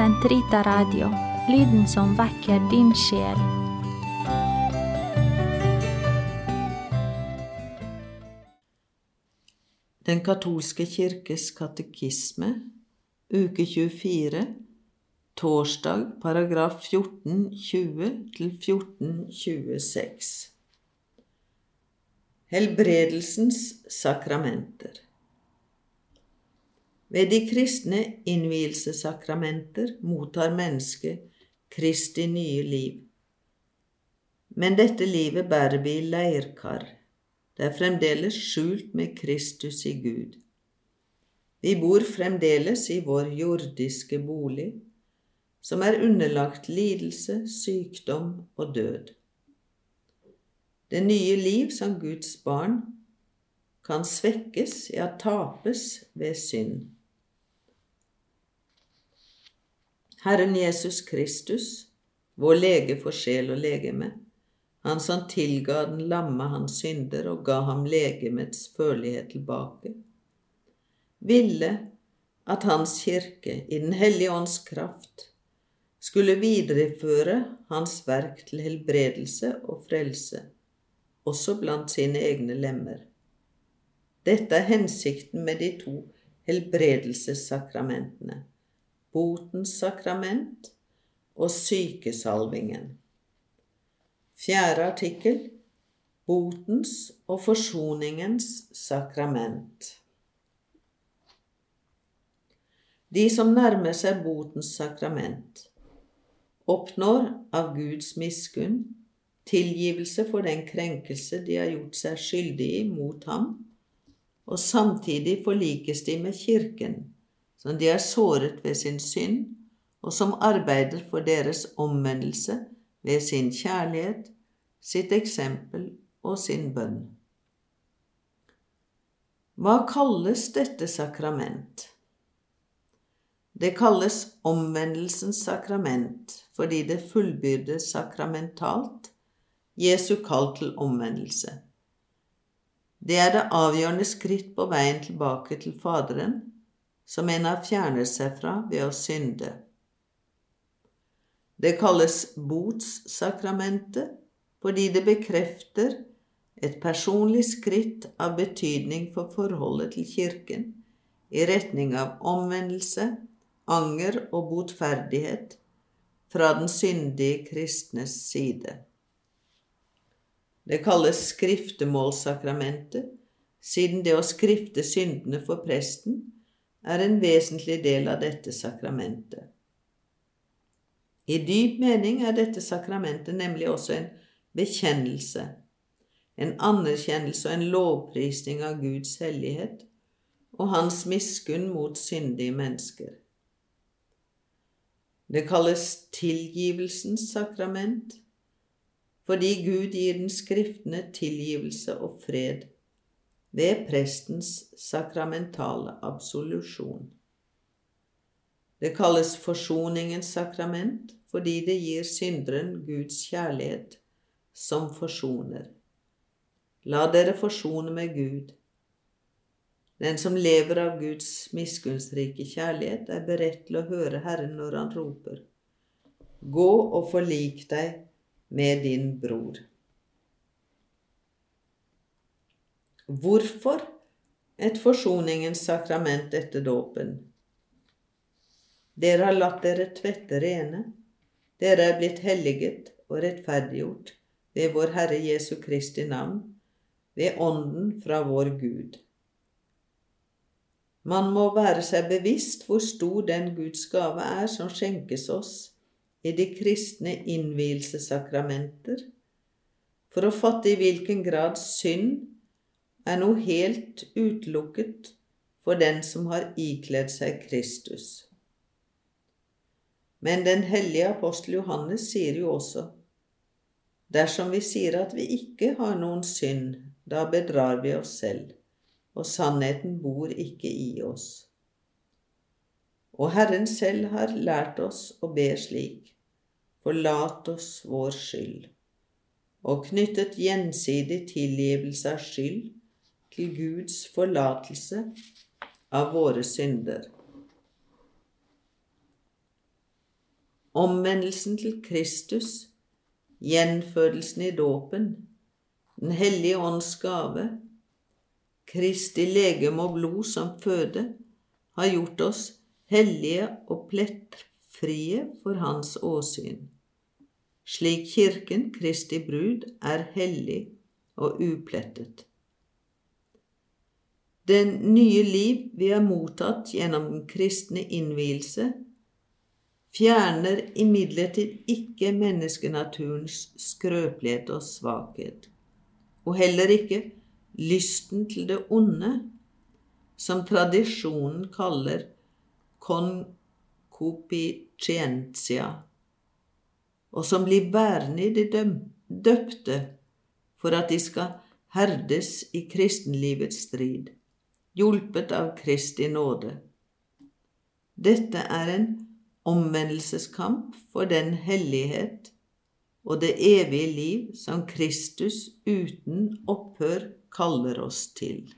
Sentrita Radio, lyden som vekker din sjel. Den katolske kirkes katekisme, uke 24, torsdag, paragraf 1420 til 1426. Helbredelsens sakramenter. Ved de kristne innvielsessakramenter mottar mennesket Kristi nye liv. Men dette livet bærer vi i leirkar. Det er fremdeles skjult med Kristus i Gud. Vi bor fremdeles i vår jordiske bolig, som er underlagt lidelse, sykdom og død. Det nye liv som Guds barn kan svekkes, ja tapes, ved synd. Herren Jesus Kristus, vår lege for sjel og legeme, han som tilga den lamme hans synder og ga ham legemets følelighet tilbake, ville at Hans kirke i Den hellige ånds kraft skulle videreføre hans verk til helbredelse og frelse, også blant sine egne lemmer. Dette er hensikten med de to helbredelsessakramentene botens sakrament og sykesalvingen. Fjerde artikkel botens og forsoningens sakrament. De som nærmer seg botens sakrament, oppnår av Guds miskunn tilgivelse for den krenkelse de har gjort seg skyldig i mot ham, og samtidig forlikes de med Kirken som de er såret ved sin synd, og som arbeider for deres omvendelse ved sin kjærlighet, sitt eksempel og sin bønn. Hva kalles dette sakrament? Det kalles omvendelsens sakrament fordi det fullbyrdes sakramentalt Jesu kall til omvendelse. Det er det avgjørende skritt på veien tilbake til Faderen som en har fjernet seg fra ved å synde. Det kalles botssakramentet fordi det bekrefter et personlig skritt av betydning for forholdet til Kirken i retning av omvendelse, anger og botferdighet fra den syndige kristnes side. Det kalles skriftemålssakramentet, siden det å skrifte syndene for presten er en vesentlig del av dette sakramentet. I dyp mening er dette sakramentet nemlig også en bekjennelse, en anerkjennelse og en lovprisning av Guds hellighet og Hans miskunn mot syndige mennesker. Det kalles tilgivelsens sakrament fordi Gud gir den skriftene tilgivelse og fred ved prestens sakramentale absolusjon. Det kalles forsoningens sakrament fordi det gir synderen Guds kjærlighet som forsoner. La dere forsone med Gud. Den som lever av Guds miskunnsrike kjærlighet, er beredt til å høre Herren når han roper. Gå og forlik deg med din bror. Hvorfor et forsoningens sakrament etter dåpen? Dere har latt dere tvette rene. Dere er blitt helliget og rettferdiggjort ved vår Herre Jesu Kristi navn, ved Ånden fra vår Gud. Man må være seg bevisst hvor stor den Guds gave er som skjenkes oss i de kristne innvielsessakramenter, for å fatte i hvilken grad synd er noe helt utelukket for den som har ikledd seg Kristus. Men den hellige apostel Johannes sier jo også dersom vi sier at vi ikke har noen synd, da bedrar vi oss selv, og sannheten bor ikke i oss. Og Herren selv har lært oss å be slik, forlat oss vår skyld, og knyttet gjensidig tilgivelse av skyld til Guds forlatelse av våre synder. omvendelsen til Kristus, gjenfødelsen i dåpen, Den hellige ånds gave, Kristi legeme og blod som føde, har gjort oss hellige og plettfrie for Hans åsyn, slik Kirken, Kristi brud, er hellig og uplettet. Den nye liv vi har mottatt gjennom den kristne innvielse, fjerner imidlertid ikke menneskenaturens skrøpelighet og svakhet, og heller ikke lysten til det onde, som tradisjonen kaller concupiscentia, og som blir værende i de døpte for at de skal herdes i kristenlivets strid, hjulpet av Kristi nåde. Dette er en omvendelseskamp for den hellighet og det evige liv som Kristus uten opphør kaller oss til.